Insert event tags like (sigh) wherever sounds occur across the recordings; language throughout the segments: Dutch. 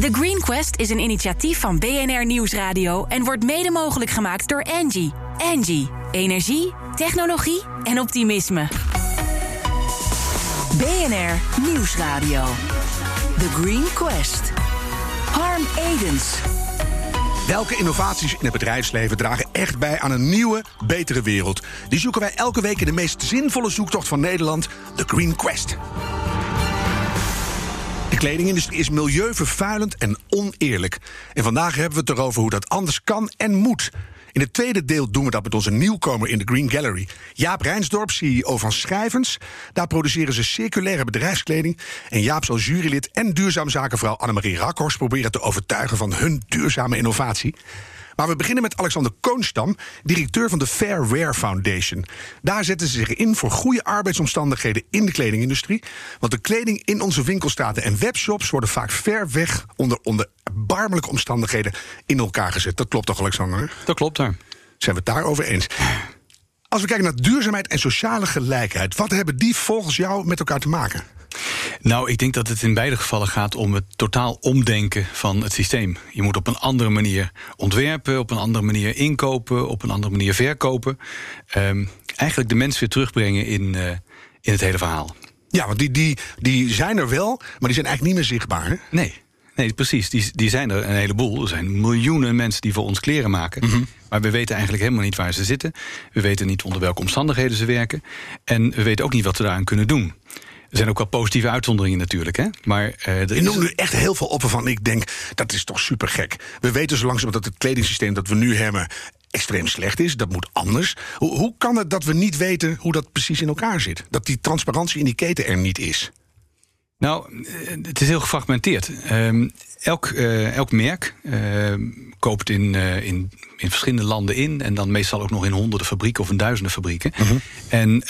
The Green Quest is een initiatief van BNR Nieuwsradio en wordt mede mogelijk gemaakt door Angie. Angie, energie, technologie en optimisme. BNR Nieuwsradio. The Green Quest. Harm Edens. Welke innovaties in het bedrijfsleven dragen echt bij aan een nieuwe, betere wereld? Die zoeken wij elke week in de meest zinvolle zoektocht van Nederland, de Green Quest. Kledingindustrie is milieuvervuilend en oneerlijk. En vandaag hebben we het erover hoe dat anders kan en moet. In het tweede deel doen we dat met onze nieuwkomer in de Green Gallery. Jaap Rijnsdorp, CEO van Schrijvens. Daar produceren ze circulaire bedrijfskleding. En Jaap zal jurylid en duurzaamzakenvrouw Annemarie Rakhorst proberen te overtuigen van hun duurzame innovatie. Maar we beginnen met Alexander Koonstam, directeur van de Fair Wear Foundation. Daar zetten ze zich in voor goede arbeidsomstandigheden in de kledingindustrie. Want de kleding in onze winkelstraten en webshops worden vaak ver weg onder, onder erbarmelijke omstandigheden in elkaar gezet. Dat klopt toch, Alexander? Dat klopt daar. Zijn we het daarover eens? Als we kijken naar duurzaamheid en sociale gelijkheid, wat hebben die volgens jou met elkaar te maken? Nou, ik denk dat het in beide gevallen gaat om het totaal omdenken van het systeem. Je moet op een andere manier ontwerpen, op een andere manier inkopen, op een andere manier verkopen. Um, eigenlijk de mens weer terugbrengen in, uh, in het hele verhaal. Ja, want die, die, die zijn er wel, maar die zijn eigenlijk niet meer zichtbaar. Hè? Nee. Nee, precies. Die, die zijn er een heleboel. Er zijn miljoenen mensen die voor ons kleren maken. Mm -hmm. Maar we weten eigenlijk helemaal niet waar ze zitten. We weten niet onder welke omstandigheden ze werken. En we weten ook niet wat we daaraan kunnen doen. Er zijn ook wel positieve uitzonderingen natuurlijk. Hè? Maar, uh, er Je noemt nu echt heel veel op waarvan ik denk, dat is toch super gek. We weten zo langzamerhand dat het kledingsysteem dat we nu hebben extreem slecht is. Dat moet anders. Hoe, hoe kan het dat we niet weten hoe dat precies in elkaar zit? Dat die transparantie in die keten er niet is? Nou, het is heel gefragmenteerd. Um, elk, uh, elk merk uh, koopt in, uh, in, in verschillende landen in... en dan meestal ook nog in honderden fabrieken of in duizenden fabrieken. -huh. En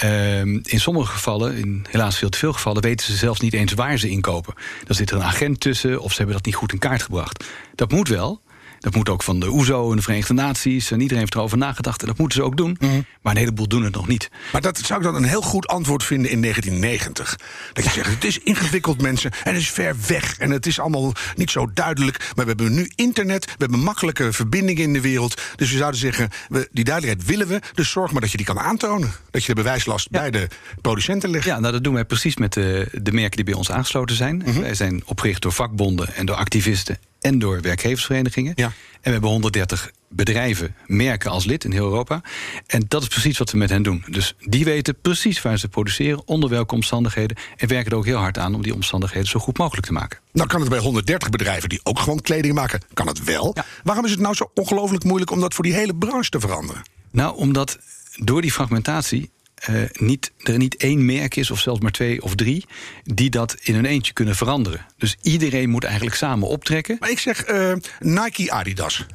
in sommige gevallen, in helaas veel te veel gevallen... weten ze zelfs niet eens waar ze inkopen. Dan zit er een agent tussen of ze hebben dat niet goed in kaart gebracht. Dat moet wel, dat moet ook van de OESO en de Verenigde Naties. En iedereen heeft erover nagedacht. En dat moeten ze ook doen. Mm. Maar een heleboel doen het nog niet. Maar dat zou ik dan een heel goed antwoord vinden in 1990. Dat je zegt, het is ingewikkeld mensen. En het is ver weg. En het is allemaal niet zo duidelijk. Maar we hebben nu internet. We hebben makkelijke verbindingen in de wereld. Dus we zouden zeggen, we, die duidelijkheid willen we. Dus zorg maar dat je die kan aantonen. Dat je de bewijslast ja. bij de producenten legt. Ja, nou dat doen wij precies met de, de merken die bij ons aangesloten zijn. Mm -hmm. Wij zijn opgericht door vakbonden en door activisten en door werkgeversverenigingen. Ja. En we hebben 130 bedrijven, merken als lid in heel Europa. En dat is precies wat we met hen doen. Dus die weten precies waar ze produceren, onder welke omstandigheden. En werken er ook heel hard aan om die omstandigheden zo goed mogelijk te maken. Nou kan het bij 130 bedrijven die ook gewoon kleding maken, kan het wel. Ja. Waarom is het nou zo ongelooflijk moeilijk om dat voor die hele branche te veranderen? Nou, omdat door die fragmentatie uh, niet, er niet één merk is, of zelfs maar twee of drie, die dat in een eentje kunnen veranderen. Dus iedereen moet eigenlijk samen optrekken. Maar ik zeg uh, Nike Adidas.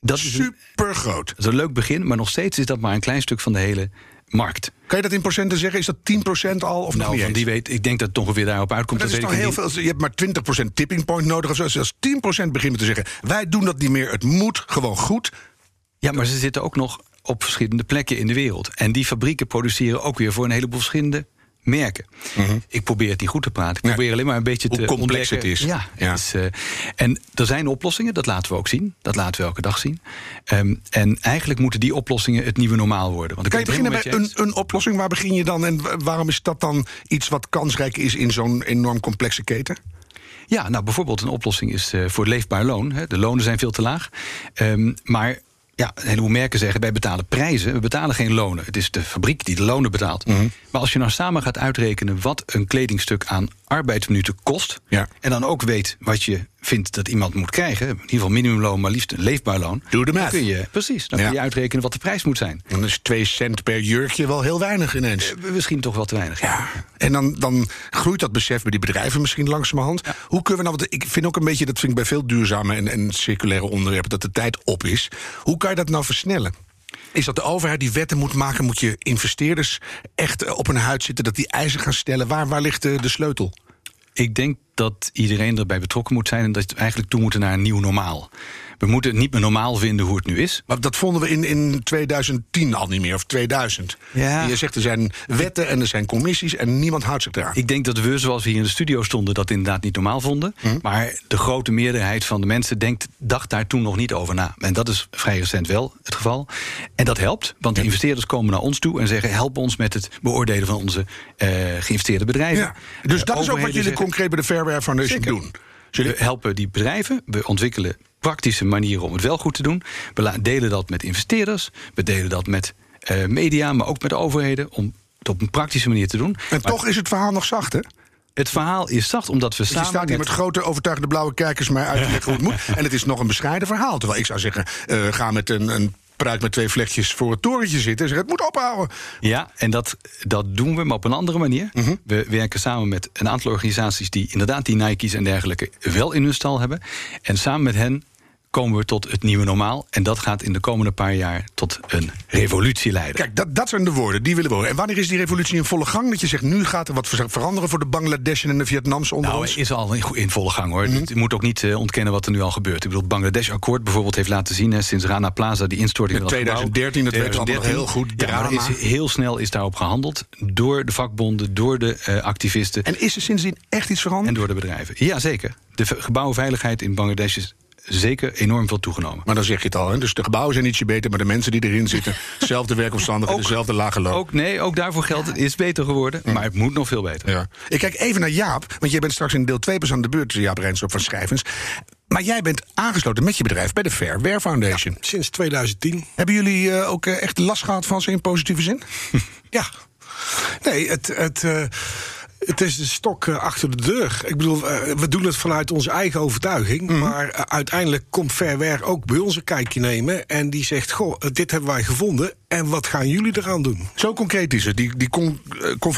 Dat is super groot. Dat is een leuk begin, maar nog steeds is dat maar een klein stuk van de hele markt. Kan je dat in procenten zeggen? Is dat 10% al of nou, van die weet, ik denk dat het ongeveer daarop uitkomt. Dat, dat is heel veel. Je hebt maar 20% tipping point nodig. Of zo. Als 10% beginnen te zeggen, wij doen dat niet meer. Het moet gewoon goed. Ja, maar ze zitten ook nog op verschillende plekken in de wereld. En die fabrieken produceren ook weer voor een heleboel verschillende merken. -huh. Ik probeer het niet goed te praten. Ik probeer alleen maar een beetje Hoe te complex ontdekken. het is. Ja, Ja. Het is, uh, en er zijn oplossingen, dat laten we ook zien. Dat laten we elke dag zien. Um, en eigenlijk moeten die oplossingen het nieuwe normaal worden. Want Kan je beginnen bij helemaal een, een oplossing? Waar begin je dan? En waarom is dat dan iets wat kansrijk is in zo'n enorm complexe keten? Ja, nou bijvoorbeeld een oplossing is uh, voor leefbaar loon. Hè. De lonen zijn veel te laag. Um, maar ja, een heleboel merken zeggen, wij betalen prijzen, we betalen geen lonen. Het is de fabriek die de lonen betaalt. Mhm. Maar als je nou samen gaat uitrekenen wat een kledingstuk aan arbeidsminuten kost... Ja. en dan ook weet wat je vindt dat iemand moet krijgen... in ieder geval minimumloon, maar liefst een leefbaar loon... Doe de math. kun je, precies, dan Ja. kun je uitrekenen wat de prijs moet zijn. Dan is 2 cent per jurkje wel heel weinig ineens. Eh, Misschien toch wel te weinig. Ja, en dan, dan groeit dat besef bij die bedrijven misschien langzamerhand. Hoe kunnen we nou, want ik vind ook een beetje, dat vind ik bij veel duurzame en, en circulaire onderwerpen, dat de tijd op is. Hoe kan je dat nou versnellen? Is dat de overheid die wetten moet maken? Moet je investeerders echt op hun huid zitten, dat die eisen gaan stellen? Waar, waar ligt de, de sleutel? Ik denk dat iedereen erbij betrokken moet zijn en dat we eigenlijk toe moeten naar een nieuw normaal. We moeten het niet meer normaal vinden hoe het nu is. Maar dat vonden we in, in 2010 al niet meer, of 2000. Ja. Je zegt er zijn wetten en er zijn commissies en niemand houdt zich eraan. Ik denk dat we, zoals we hier in de studio stonden, dat inderdaad niet normaal vonden. Hm. Maar de grote meerderheid van de mensen denkt, dacht daar toen nog niet over na. En dat is vrij recent wel het geval. En dat helpt, want de investeerders komen naar ons toe en zeggen: help ons met het beoordelen van onze eh, geïnvesteerde bedrijven. Ja. Dus Eh, dat is ook wat jullie zeggen- concreet bij de Fairware Foundation Zeker. doen. Jullie, We helpen die bedrijven. We ontwikkelen praktische manieren om het wel goed te doen. We delen dat met investeerders. We delen dat met eh, media, maar ook met de overheden. Om het op een praktische manier te doen. en Maar toch is het verhaal nog zacht, hè? het verhaal is zacht, omdat we Dus je samen. staat hier met grote overtuigende blauwe kijkers mij uit te leggen hoe het moet. (laughs) En het is nog een bescheiden verhaal. Terwijl ik zou zeggen, eh, ga met een, een pruik met twee vlechtjes voor het torentje zitten. En zeg, het moet ophouden. Ja, en dat, dat doen we, maar op een andere manier. Mhm. We werken samen met een aantal organisaties die inderdaad die Nike's en dergelijke wel in hun stal hebben. En samen met hen komen we tot het nieuwe normaal. En dat gaat in de komende paar jaar tot een revolutie leiden. Kijk, dat, dat zijn de woorden, die willen we horen. En wanneer is die revolutie in volle gang? Dat je zegt, nu gaat er wat ver- veranderen voor de Bangladesh en de Vietnamse onder Nou, ons? is al in, volle gang hoor. Mhm. Je moet ook niet eh, ontkennen wat er nu al gebeurt. Ik bedoel, het Bangladesh-akkoord bijvoorbeeld heeft laten zien... Hè, sinds Rana Plaza, die instorting In van dat gebouw. 2013, dat weten we allemaal heel goed, Ja, is, heel snel is daarop gehandeld. Door de vakbonden, door de eh, activisten En is er sindsdien echt iets en veranderd? door de bedrijven. Jazeker. De v- gebouwenveiligheid in Bangladesh is zeker enorm veel toegenomen. Maar dan zeg je het al, hè? dus de gebouwen zijn ietsje beter... maar de mensen die erin zitten, (laughs) dezelfde werkomstandigheden, dezelfde lage loon. Ook, nee, ook daarvoor geldt het is beter geworden, maar het moet nog veel beter. Ja. Ik kijk even naar Jaap, want jij bent straks in deel 2 pas aan de beurt... Jaap Rijnsdorp van Schrijvens. Maar jij bent aangesloten met je bedrijf bij de Fairware Foundation. Sinds 2010. Hebben jullie eh, ook eh, echt last gehad van ze in positieve zin? (laughs) Ja. Nee, het, het, eh, het is de stok eh, achter de deur. Ik bedoel, eh, we doen het vanuit onze eigen overtuiging. Maar eh, uiteindelijk komt Fairware ook bij ons een kijkje nemen. En die zegt: Goh, dit hebben wij gevonden. En wat gaan jullie eraan doen? Zo concreet is het. Die, die con-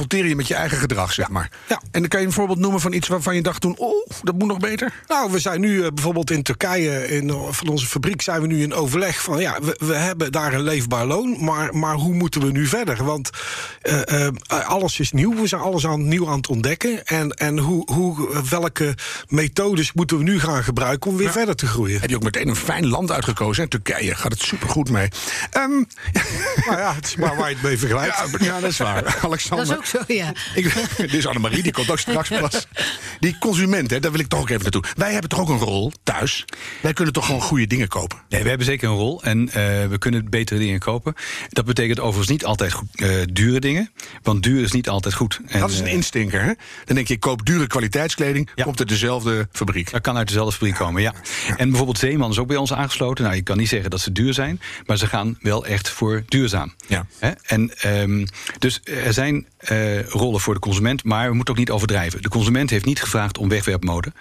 je met je eigen gedrag, zeg maar. Ja. En dan kan je een voorbeeld noemen van iets waarvan je dacht toen... oh, dat moet nog beter. Nou, we zijn nu bijvoorbeeld in Turkije, in, van onze fabriek, zijn we nu in overleg van ja, we, we hebben daar een leefbaar loon, maar, maar hoe moeten we nu verder? Want alles is nieuw, we zijn alles aan, nieuw aan het ontdekken. En, en hoe, hoe, welke methodes moeten we nu gaan gebruiken om weer verder te groeien? Heb je ook meteen een fijn land uitgekozen. hè? Turkije gaat het supergoed mee. Ehm, (laughs) Nou ja, het is maar waar je het mee vergelijkt. ja, ja, dat is waar. (laughs) Alexander. Dat is ook zo, ja. (laughs) Ik, dit is Annemarie, die komt ook straks pas. Die consument, hè, daar wil ik toch ook even naartoe. Wij hebben toch ook een rol thuis? Wij kunnen toch gewoon goede dingen kopen? Nee, we hebben zeker een rol en eh, we kunnen betere dingen kopen. Dat betekent overigens niet altijd goed, eh, dure dingen, want duur is niet altijd goed. En, Dat is een eh, hè? Dan denk je, ik koop dure kwaliteitskleding, Ja. komt uit dezelfde fabriek. Dat kan uit dezelfde fabriek komen, ja. En bijvoorbeeld Zeeman is ook bij ons aangesloten. Nou, je kan niet zeggen dat ze duur zijn, maar ze gaan wel echt voor duurzaam. Ja. Hè? En, ehm, dus er zijn eh, rollen voor de consument, maar we moeten ook niet overdrijven. De consument heeft niet gevraagd om wegwerpmode.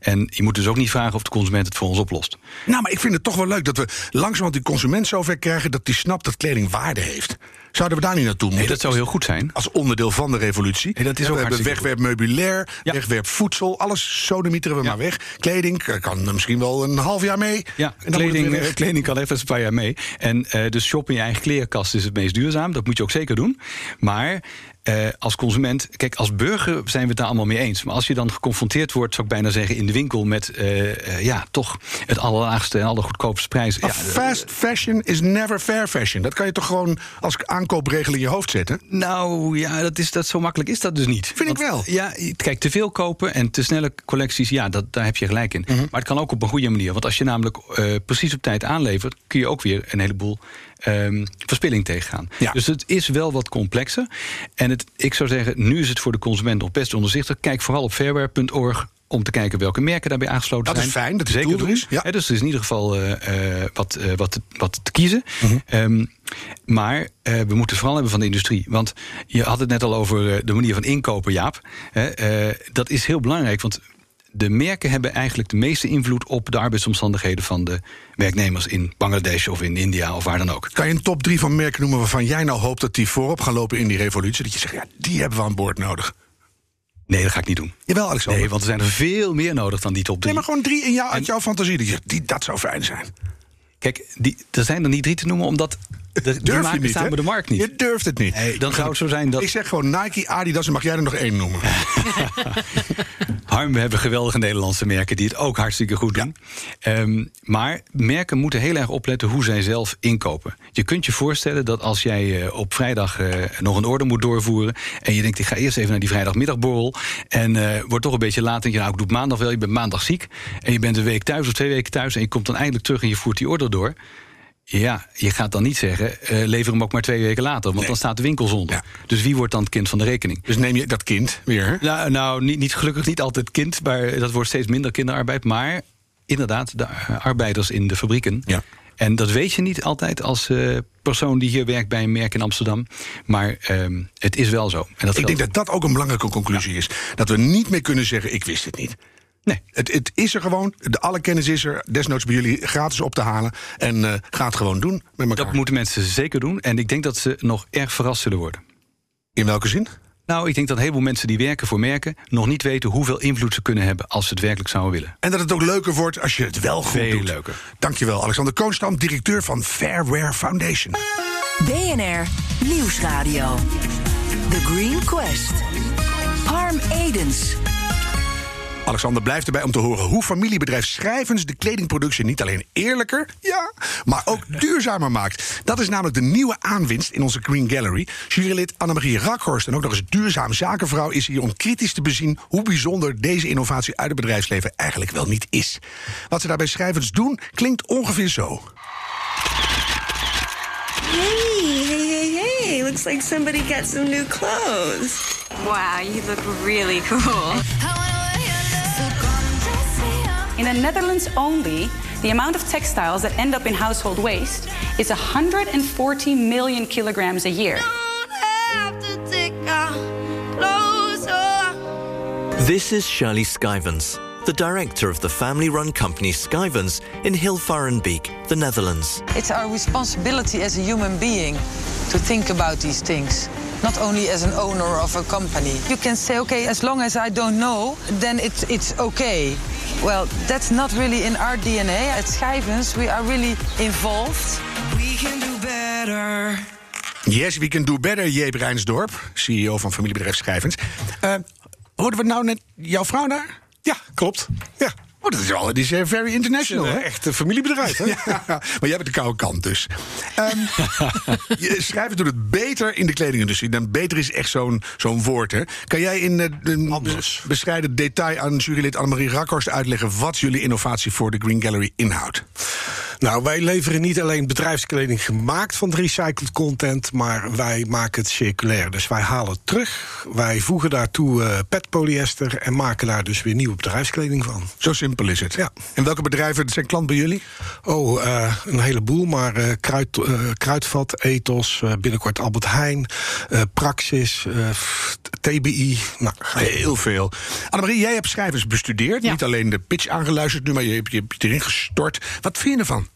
En je moet dus ook niet vragen of de consument het voor ons oplost. Nou, maar ik vind het toch wel leuk dat we langzamerhand die consument zover krijgen... dat die snapt dat kleding waarde heeft. Zouden we daar niet naartoe Nee, moeten? dat zou heel goed zijn. Als onderdeel van de revolutie. Nee, dat is we ook hebben hartstikke wegwerpmeubilair, Ja. wegwerpvoedsel, alles sodemieteren we Ja. maar weg. Kleding eh, kan misschien wel een half jaar mee. Ja, kleding, eh, kleding kan even een paar jaar mee. En eh, dus shoppen in je eigen klerenkast is het meest duurzaam. Dat moet je ook zeker doen. Maar eh, als consument, kijk, als burger zijn we het daar allemaal mee eens. Maar als je dan geconfronteerd wordt, zou ik bijna zeggen, in de winkel met eh, eh, ja, toch het allerlaagste en allergoedkoopste prijs. Ja, fast fashion is never fair fashion. Dat kan je toch gewoon als aankoopregel in je hoofd zetten? Nou ja, dat is, dat, zo makkelijk is dat dus niet. Vind ik wel. Ja, kijk, te veel kopen en te snelle collecties, ja, dat, daar heb je gelijk in. Mhm. Maar het kan ook op een goede manier. Want als je namelijk precies op tijd aanlevert, kun je ook weer een heleboel ehm, verspilling tegengaan. Ja. Dus het is wel wat complexer. En het, ik zou zeggen, nu is het voor de consument nog best onderzichtig. Kijk vooral op fairware.org om te kijken welke merken daarbij aangesloten Dat is zijn. fijn, dat die Zeker er is, ja. Dus er is in ieder geval eh, eh, wat, eh, wat, te- wat te kiezen. Mhm. Ehm, maar we moeten het vooral hebben van de industrie. Want je had het net al over de manier van inkopen, Jaap. Dat is heel belangrijk, want de merken hebben eigenlijk de meeste invloed op de arbeidsomstandigheden van de werknemers in Bangladesh of in India of waar dan ook. Kan je een top drie van merken noemen waarvan jij nou hoopt dat die voorop gaan lopen in die revolutie? Dat je zegt, ja, die hebben we aan boord nodig. Nee, dat ga ik niet doen. Jawel, Alexander. Nee, want er zijn er veel meer nodig dan die top Nee, drie. maar gewoon drie in jou, uit En- jouw fantasie. Die, dat zou fijn zijn. Kijk, die, er zijn er niet drie te noemen, omdat De, Durf je niet, de markt niet. Je durft het niet. Nee, dan zou het zo zijn dat... Ik zeg gewoon Nike, Adidas en mag jij er nog één noemen. (laughs) Harm, we hebben geweldige Nederlandse merken die het ook hartstikke goed doen. Ehm, maar merken moeten heel erg opletten hoe zij zelf inkopen. Je kunt je voorstellen dat als jij eh, op vrijdag eh, nog een order moet doorvoeren. en je denkt, ik ga eerst even naar die vrijdagmiddagborrel. en eh, wordt toch een beetje laat. en je, nou, ik doe het maandag wel, je bent maandag ziek. en je bent een week thuis of twee weken thuis. en je komt dan eindelijk terug en je voert die order door. Ja, je gaat dan niet zeggen, eh, lever hem ook maar twee weken later. Want Nee. dan staat de winkel zonder. Ja. Dus wie wordt dan het kind van de rekening? Dus neem je dat kind weer. Nou, nou niet, niet gelukkig niet altijd kind, maar dat wordt steeds minder kinderarbeid. Maar inderdaad, de eh, arbeiders in de fabrieken. Ja. En dat weet je niet altijd als eh, persoon die hier werkt bij een merk in Amsterdam. Maar ehm, het is wel zo. En dat Ik denk dat dat ook een belangrijke conclusie is. Dat we niet meer kunnen zeggen, ik wist het niet. Nee. Het, het is er gewoon. De, alle kennis is er. Desnoods bij jullie gratis op te halen. En eh ga het gewoon doen met elkaar. Dat moeten mensen zeker doen. En ik denk dat ze nog erg verrast zullen worden. In welke zin? Nou, ik denk dat een heleboel mensen die werken voor merken... nog niet weten hoeveel invloed ze kunnen hebben als ze het werkelijk zouden willen. En dat het ook leuker wordt als je het wel goed Veel doet. leuker. Dankjewel, Alexander Koonstam, directeur van Fairware Foundation. BNR Nieuwsradio. The Green Quest. Harm Edens. Alexander blijft erbij om te horen hoe familiebedrijf Schrijvens de kledingproductie niet alleen eerlijker, ja, maar ook (laughs) duurzamer maakt. Dat is namelijk de nieuwe aanwinst in onze Green Gallery. Jurylid Annemarie Rakhorst en ook nog eens duurzaam zakenvrouw is hier om kritisch te bezien hoe bijzonder deze innovatie uit het bedrijfsleven eigenlijk wel niet is. Wat ze daarbij Schrijvens doen klinkt ongeveer zo. Hey, hey, hey, hey. Looks like somebody got some new clothes. Wow, you look really cool. In the Netherlands only, the amount of textiles that end up in household waste is 140 million kilograms a year. This is Shirley Skyvens, the director of the family run company Skyvens in Hilvarenbeek, the Netherlands. It's our responsibility as a human being to think about these things. Not only as an owner of a company. You can say, okay, as long as I don't know, then it's, it's okay. Well, that's not really in our DNA. At Schijvens, we are really involved. Yes, we can do better, Jeep Rijnsdorp, CEO van familiebedrijf Schrijvens. Eh hoorden we nou net jouw vrouw daar? Ja, klopt. Ja. Oh, dat is wel, die is eh, very international, Een hè? echt een familiebedrijf, hè? (laughs) Ja, maar jij bent de koude kant dus. Ehm (laughs) je schrijven doet het beter in de kledingindustrie. Dan beter is echt zo'n zo'n woord. Hè? Kan jij in eh, een Anders. bescheiden detail aan jurylid Annemarie Rakhorst uitleggen wat jullie innovatie voor de Green Gallery inhoudt? Nou, wij leveren niet alleen bedrijfskleding gemaakt van recycled content, maar wij maken het circulair. Dus wij halen het terug, wij voegen daartoe eh petpolyester en maken daar dus weer nieuwe bedrijfskleding van. Zo simpel is het. Ja. En welke bedrijven zijn klant bij jullie? Oh, eh, een heleboel, maar eh, kruid, eh, Kruidvat, Ethos, eh, binnenkort Albert Heijn, eh, Praxis, eh, TBI. Nou, Heel veel. Annemarie, jij hebt schrijvers bestudeerd. Ja. Niet alleen de pitch aangeluisterd nu, maar je hebt je hebt erin gestort. Wat vind je ervan?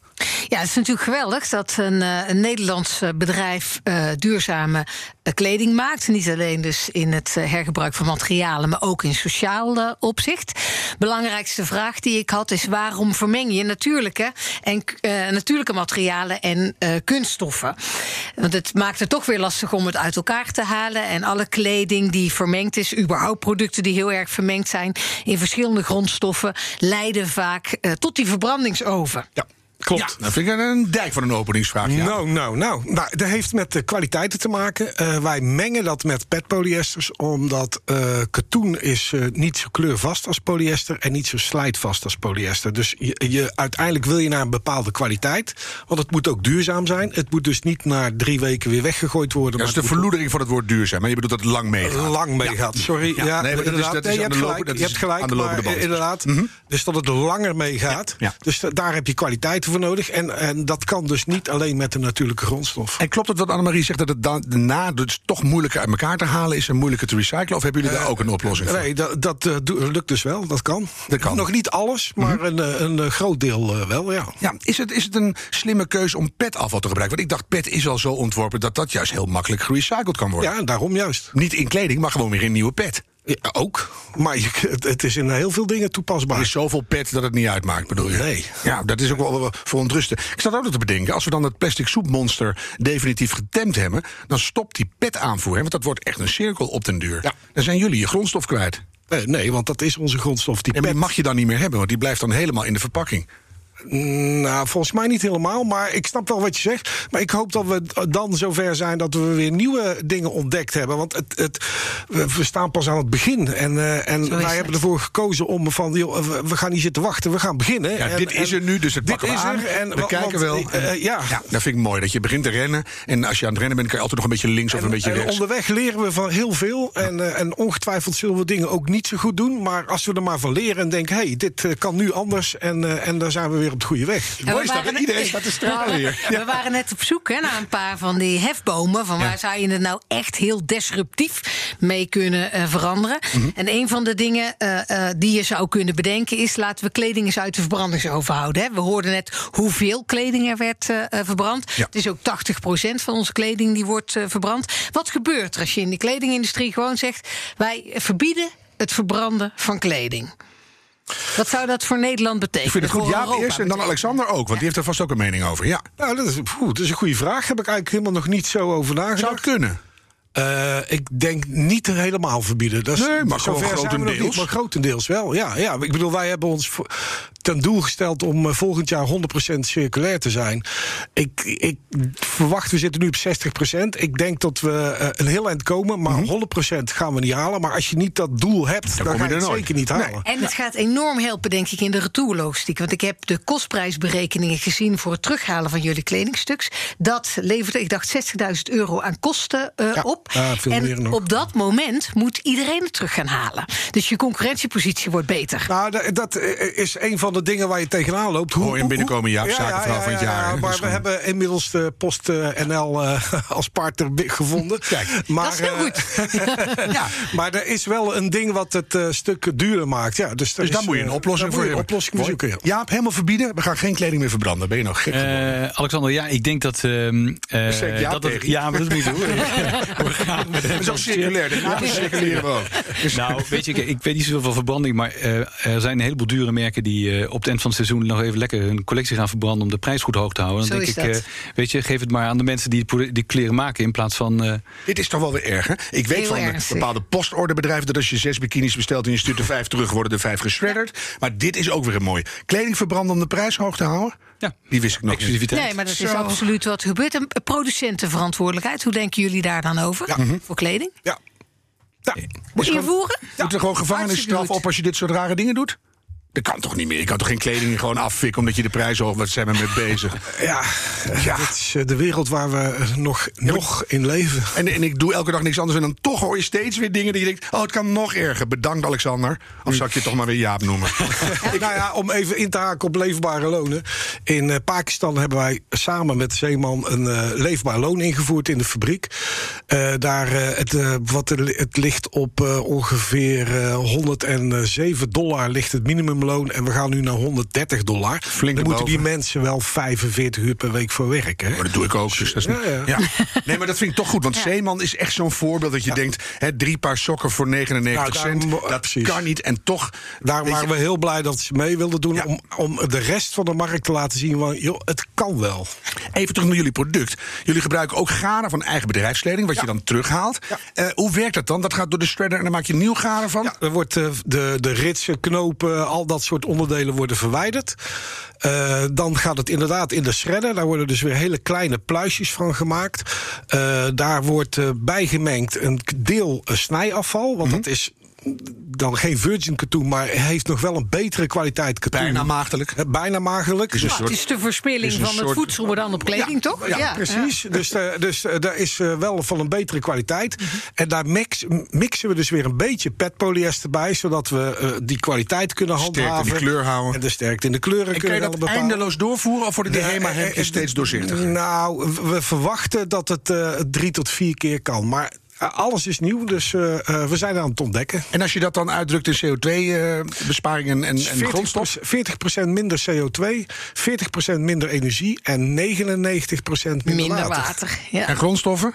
Ja, het is natuurlijk geweldig dat een, eh, een Nederlands eh, bedrijf eh, duurzame kleding maakt. Niet alleen dus in het hergebruik van materialen, maar ook in sociaal opzicht. Belangrijkste vraag die ik had is waarom vermeng je natuurlijke, en, natuurlijke materialen en kunststoffen? Want het maakt het toch weer lastig om het uit elkaar te halen. En alle kleding die vermengd is, überhaupt producten die heel erg vermengd zijn in verschillende grondstoffen, leiden vaak tot die verbrandingsoven. ja. Klopt. Ja, dat vind ik een dijk van een openingsvraag. Ja. Nou, nou, nou, nou. Dat heeft met de kwaliteiten te maken. Eh, wij mengen dat met petpolyesters, omdat eh, katoen is eh, niet zo kleurvast als polyester en niet zo slijtvast als polyester. Dus je, je, uiteindelijk wil je naar een bepaalde kwaliteit, want het moet ook duurzaam zijn. Het moet dus niet na drie weken weer weggegooid worden. Dat is de verloedering van het woord duurzaam. Maar je bedoelt dat het lang meegaat. lang meegaat. Sorry. Ja, Ja, nee, maar dat is- dat is je hebt gelijk. dat Je is hebt gelijk. aan de lopende maar, Inderdaad. Mhm. Dus dat het langer meegaat. Ja, ja. Dus da- daar heb je voor nodig. En, en dat kan dus niet alleen met de natuurlijke grondstof. En klopt het wat Annemarie zegt dat het daarna dus toch moeilijker uit elkaar te halen is en moeilijker te recyclen? Of hebben jullie daar ook een oplossing voor? Nee, dat, dat eh, lukt dus wel. Dat kan. Dat kan. Nog niet alles, maar een, eh, een eh, groot deel eh, wel, ja. Ja, is het, is het een slimme keuze om petafval te gebruiken? Want ik dacht, pet is al zo ontworpen dat dat juist heel makkelijk gerecycled kan worden. Ja, daarom juist. Niet in kleding, maar gewoon weer in nieuwe pet. Ja, ook. Maar je, het, is in heel veel dingen toepasbaar. Er is zoveel pet dat het niet uitmaakt, bedoel je? Nee. Ja, dat is ook wel verontrustend. Ik zat ook nog te bedenken, als we dan het plastic soepmonster definitief getemd hebben, dan stopt die petaanvoer, hè, want dat wordt echt een cirkel op den duur. Ja. Dan zijn jullie je grondstof kwijt. Eh, nee, want dat is onze grondstof. Die En die pet. mag je dan niet meer hebben, want die blijft dan helemaal in de verpakking. Nou, volgens mij niet helemaal. Maar ik snap wel wat je zegt. Maar ik hoop dat we dan zover zijn dat we weer nieuwe dingen ontdekt hebben. Want het, het, we we staan pas aan het begin. En, eh, en is wij het. hebben ervoor gekozen om van, joh, we, we gaan niet zitten wachten, we gaan beginnen. Ja, En- dit is er nu, dus het dit pakken we is aan. er. En, we kijken want, wel. eh, eh, ja. ja, dat vind ik mooi, dat je begint te rennen. En als je aan het rennen bent, kan je altijd nog een beetje links of een beetje En rechts. onderweg leren we van heel veel. En, eh, en ongetwijfeld zullen we dingen ook niet zo goed doen. Maar als we er maar van leren en denken: hé, hey, dit eh, kan nu anders. En, eh, en dan zijn we weer op de goede weg. Dat, iedereen staat te stralen hier. We waren net op zoek hè, naar een paar van die hefbomen. Van waar zou je het nou echt heel disruptief mee kunnen eh, veranderen? Mhm. En een van de dingen eh, eh, die je zou kunnen bedenken is: laten we kleding eens uit de verbrandingsoven houden. Hè. We hoorden net hoeveel kleding er werd verbrand. Ja. Het is ook 80% van onze kleding die wordt verbrand. Wat gebeurt er als je in de kledingindustrie gewoon zegt: wij verbieden het verbranden van kleding? Wat zou dat voor Nederland betekenen? Ik vind het goed. Voor Ja, Europa eerst en dan betekenen? Alexander ook, want die heeft er vast ook een mening over. Ja, Nou, dat is, poeh, dat is een goede vraag. Heb ik eigenlijk helemaal nog niet zo over nagedacht. zou het kunnen? Eh, ik denk niet helemaal verbieden. Dat is, Nee, maar zover gewoon zijn we nog grotendeels. Niet, maar grotendeels wel, ja, ja. Ik bedoel, wij hebben ons voor- ten doel gesteld om eh, volgend jaar 100% circulair te zijn. Ik, ik verwacht, we zitten nu op 60%. Ik denk dat we eh, een heel eind komen, maar 100% gaan we niet halen. Maar als je niet dat doel hebt, dan, je ga je het nooit. zeker niet Nee. halen. En het gaat enorm helpen, denk ik, in de retourlogistiek. Want ik heb de kostprijsberekeningen gezien voor het terughalen van jullie kledingstuks. Dat leverde, ik dacht, 60.000 euro aan kosten eh, Ja, op. en op dat moment moet iedereen het terug gaan halen. Dus je concurrentiepositie wordt beter. Nou, dat, dat is een van de dingen waar je tegenaan loopt. Hoor je hem binnenkomen, Jaap, zakenvrouw van het jaar? Dat Maar we gewoon- hebben inmiddels de Post eh, NL eh, als partner gevonden. (laughs) Kijk, maar, dat is heel eh, goed. (laughs) ja, maar er is wel een ding wat het stuk duurder maakt. Ja, dus Dus daar moet je een oplossing voor hebben. oplossing voor zoeken. Ja. Jaap, helemaal verbieden. We gaan geen kleding meer verbranden. Ben je nou gek geworden? Eh, Alexander, ja, ik denk dat. ehm, eh, dat het- ja, maar dat niet doen. (laughs) We gaan met Dat ook circulair. De circuleren we ook. Dus- Nou, weet je, ik, ik weet niet zoveel van verbranding, maar er zijn een heleboel dure merken die eh, op het eind van het seizoen nog even lekker hun collectie gaan verbranden om de prijs goed hoog te houden. Dan Zo denk is ik, dat. eh, weet je, geef het maar aan de mensen die, die kleren maken in plaats van. eh, Dit is toch wel weer erg, hè? Ik weet Heel van ernstig. bepaalde postorderbedrijven... dat als je zes bikinis bestelt en je stuurt er vijf terug... worden er vijf geschredderd. Maar dit is ook weer een mooi. Kleding verbranden om de prijs hoog te houden? ja, Die wist ik nog niet. exclusiviteit. Nee, maar dat is Zo. absoluut wat er gebeurt. En producentenverantwoordelijkheid, hoe denken jullie daar dan over? Mhm. Voor kleding? Ja. Ja. Moet invoeren? Moet er gewoon gevangenisstraf op als je dit soort rare dingen doet? Dat kan toch niet meer? Je kan toch geen kleding gewoon afvikken omdat je de prijs hoog... Wat zijn we mee bezig? Ja, ja. dit is eh, de wereld waar we eh, nog, nog in leven. En, en ik doe elke dag niks anders en dan toch hoor je steeds weer dingen die je denkt... oh, het kan nog erger. Bedankt, Alexander. Of zal ik je toch maar weer Jaap noemen? (laughs) nou ja, om even in te haken op leefbare lonen. In eh, Pakistan hebben wij samen met Zeeman een leefbaar loon ingevoerd in de fabriek. Daar, het, wat het ligt op ongeveer eh, 107 dollar ligt het minimumloon. En we gaan nu naar 130 dollar. Flink Dan moeten die mensen wel 45 uur per week voor werken. hè? Maar dat doe ik ook. Dus dat is Ja, niet- ja. ja. Nee, maar dat vind ik toch goed. Want Zeeman is echt zo'n voorbeeld dat je denkt... Hè, drie paar sokken voor 99 Nou, cent. daarom- Dat precies. kan niet. En toch... Daar waren je- we heel blij dat ze mee wilden doen. Ja. Om, om de rest van de markt te laten zien. Van, joh, het kan wel. Even terug naar jullie product. Jullie gebruiken ook garen van eigen bedrijfskleding... wat je dan terughaalt. Eh, hoe werkt dat dan? Dat gaat door de shredder en dan maak je nieuw garen van? Ja, er wordt eh, de, de ritsen, knopen, al dat soort onderdelen worden verwijderd. Eh, dan gaat het inderdaad in de shredder. Daar worden dus weer hele kleine pluisjes van gemaakt. Eh, daar wordt eh, bijgemengd een deel snijafval. Want dat is dan geen virgin katoen, maar heeft nog wel een betere kwaliteit katoen. Bijna maagdelijk. Bijna maagdelijk. Is een Nou, soort- het is de verspilling is een van het voedsel, maar dan op kleding, toch? Ja, precies. Dus, eh, dus eh, daar is eh, wel van een betere kwaliteit. Mhm. En daar mix, mixen we dus weer een beetje petpolyester bij, zodat we eh, die kwaliteit kunnen Sterkte in de handhaven. kleur houden. En de sterkte in de kleuren En kan kunnen dat eindeloos doorvoeren? Of worden Nee, HEMA-hemdjes eh, steeds doorzichtiger? Nou, we- verwachten dat het eh, drie tot vier keer kan. Maar alles is nieuw, dus eh, eh, we zijn aan het ontdekken. En als je dat dan uitdrukt in CO2-besparing en, en, en grondstof? 40% minder CO2, 40% minder energie en 99% minder, Minder water. water. Ja. En grondstoffen?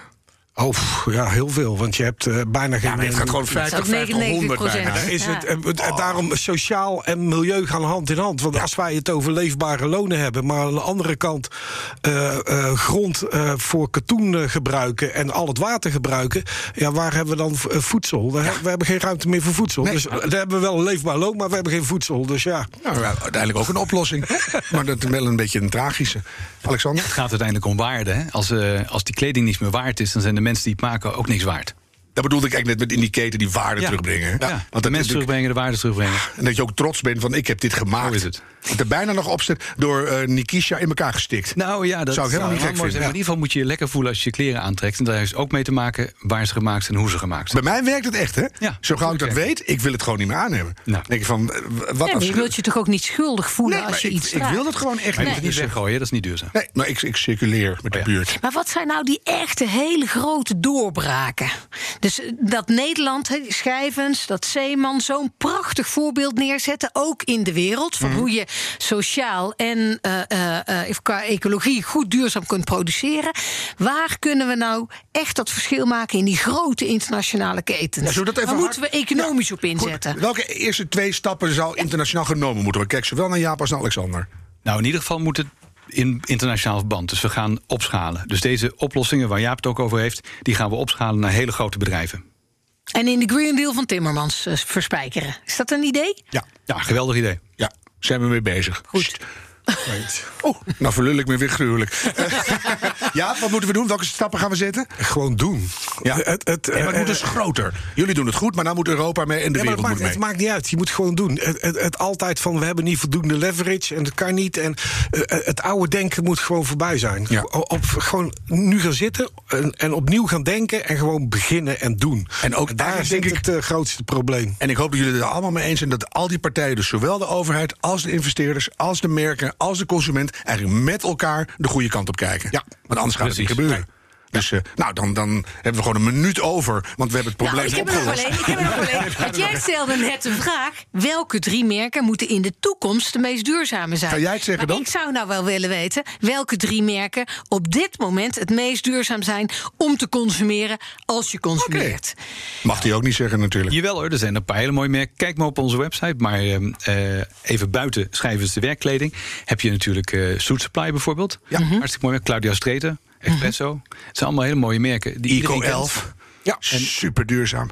Oh, pff, ja, heel veel. Want je hebt eh, bijna geen... Ja, maar het gaat gewoon eh, 50, 50, 100 bijna. Ja, is het, eh, eh, Daarom sociaal en milieu gaan hand in hand. Want als wij het over leefbare lonen hebben... maar aan de andere kant eh, eh, grond eh, voor katoen eh, gebruiken... en al het water gebruiken... ja, waar hebben we dan voedsel? We, we hebben geen ruimte meer voor voedsel. Nee. Dus daar hebben we wel een leefbaar loon... maar we hebben geen voedsel. Dus ja... Nou, ja, uiteindelijk ook een oplossing. (laughs) maar dat is wel een beetje een tragische. Alexander? Het gaat uiteindelijk om waarde. Hè? Als, eh, als die kleding niets meer waard is, dan zijn de mensen die het maken ook niks waard. Dat bedoelde ik eigenlijk net met in die keten die waarde Ja. terugbrengen. Ja, Want de dat mensen terugbrengen, de waarde terugbrengen. En dat je ook trots bent van ik heb dit gemaakt. Zo is het. Dat er bijna nog op staat door eh, Nikisha in elkaar gestikt. Nou ja, dat Zou ik helemaal niet gek mooi vinden. in ieder geval moet je je lekker voelen als je je kleren aantrekt. En daar heeft ook mee te maken waar ze gemaakt zijn en hoe ze gemaakt zijn. Bij mij werkt het echt, hè? Ja, Zo gauw ik dat weet, ik wil het gewoon niet meer aannemen. Nou. Dan denk je van, eh, wat Ja, als maar je wilt je toch ook niet schuldig voelen Nee, als je ik, iets ik wil dat gewoon echt Maar je niet. het weggooien, dat is niet duurzaam. Nee, maar ik, ik circuleer met de ja. buurt. Maar wat zijn nou die echte hele grote doorbraken? Dus eh, dat Nederland, hè, die Schijvens, dat Zeeman zo'n prachtig voorbeeld neerzetten, ook in de wereld, van hoe je sociaal en eh, eh, eh, qua ecologie goed duurzaam kunt produceren. Waar kunnen we nou echt dat verschil maken in die grote internationale ketens? Ja, hard- moeten we economisch Ja, op inzetten? Goed, welke eerste twee stappen zou internationaal genomen moeten worden? Kijk zowel naar Jaap als naar Alexander. Nou, in ieder geval moet het in internationaal verband. Dus we gaan opschalen. Dus deze oplossingen waar Jaap het ook over heeft, die gaan we opschalen naar hele grote bedrijven. En in de Green Deal van Timmermans eh, verspijkeren. Is dat een idee? Ja, Ja, geweldig idee. ja, zijn we mee bezig. Goed. Oh, nou verlul ik me weer gruwelijk. (laughs) ja, wat moeten we doen? Welke stappen gaan we zetten? Gewoon doen. Ja. Het, het, Ja, maar het moet dus groter. Jullie doen het goed, maar nou moet Europa mee en de Ja, het wereld maakt, moet mee. het maakt niet uit. Je moet gewoon doen. Het, het, het altijd van we hebben niet voldoende leverage en dat kan niet. En eh, het oude denken moet gewoon voorbij zijn. Ja. Op, gewoon nu gaan zitten en, en opnieuw gaan denken en gewoon beginnen en doen. En ook daar zit denk het eh, grootste probleem. En ik hoop dat jullie het er allemaal mee eens zijn dat al die partijen, dus zowel de overheid als de investeerders, als de merken, als de consument, eigenlijk met elkaar de goede kant op kijken. Ja. Want anders gaat het niet gebeuren. Dus eh, nou, dan, dan hebben we gewoon een minuut over, want we hebben het Nou, probleem ik heb er nog opgelost. wel één. Ik heb er nog één. Want jij stelde net de vraag: welke drie merken moeten in de toekomst de meest duurzame zijn? Ga jij het zeggen Maar dan? Ik zou nou wel willen weten welke drie merken op dit moment het meest duurzaam zijn om te consumeren als je consumeert. Mag die ook niet zeggen natuurlijk. Jawel hoor, er zijn een paar hele mooie merken. Kijk maar op onze website. Maar ehm, eh, even buiten schrijvers de werkkleding... heb je natuurlijk eh Suit Supply bijvoorbeeld. Ja. Hartstikke mooi. merk. Claudia Streeter, Espresso. Het zijn allemaal hele mooie merken. Die Eco iedereen kent. 11. Ja, super duurzaam.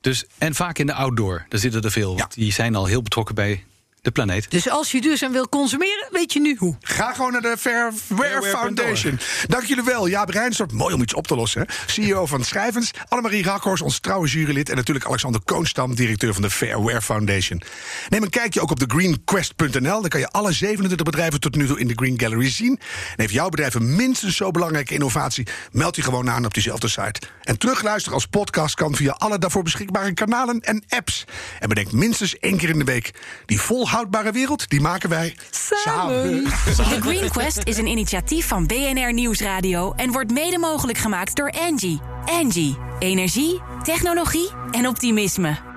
Dus, en vaak in de outdoor. Daar zitten er veel. Die zijn al heel betrokken bij de planeet. Dus als je duurzaam wil consumeren, weet je nu hoe. Ga gewoon naar de Fairwear Fairwear.org. Foundation. Dank jullie wel. Jaap Rijnstorp, mooi om iets op te lossen. Hè? CEO van Schrijvens. Annemarie Rakhorst, ons trouwe jurylid. En natuurlijk Alexander Koonstam, directeur van de Fairwear Foundation. Neem een kijkje ook op de greenquest.nl. Daar kan je alle 27 bedrijven tot nu toe in de Green Gallery zien. En heeft jouw bedrijf een minstens zo belangrijke innovatie... meld je gewoon aan op diezelfde site. En terugluisteren als podcast kan via alle daarvoor beschikbare kanalen en apps. En bedenk minstens één keer in de week... die volhoudbare wereld, die maken wij samen. The Green Quest is een initiatief van BNR Nieuwsradio en wordt mede mogelijk gemaakt door Angie. Angie, energie, technologie en optimisme.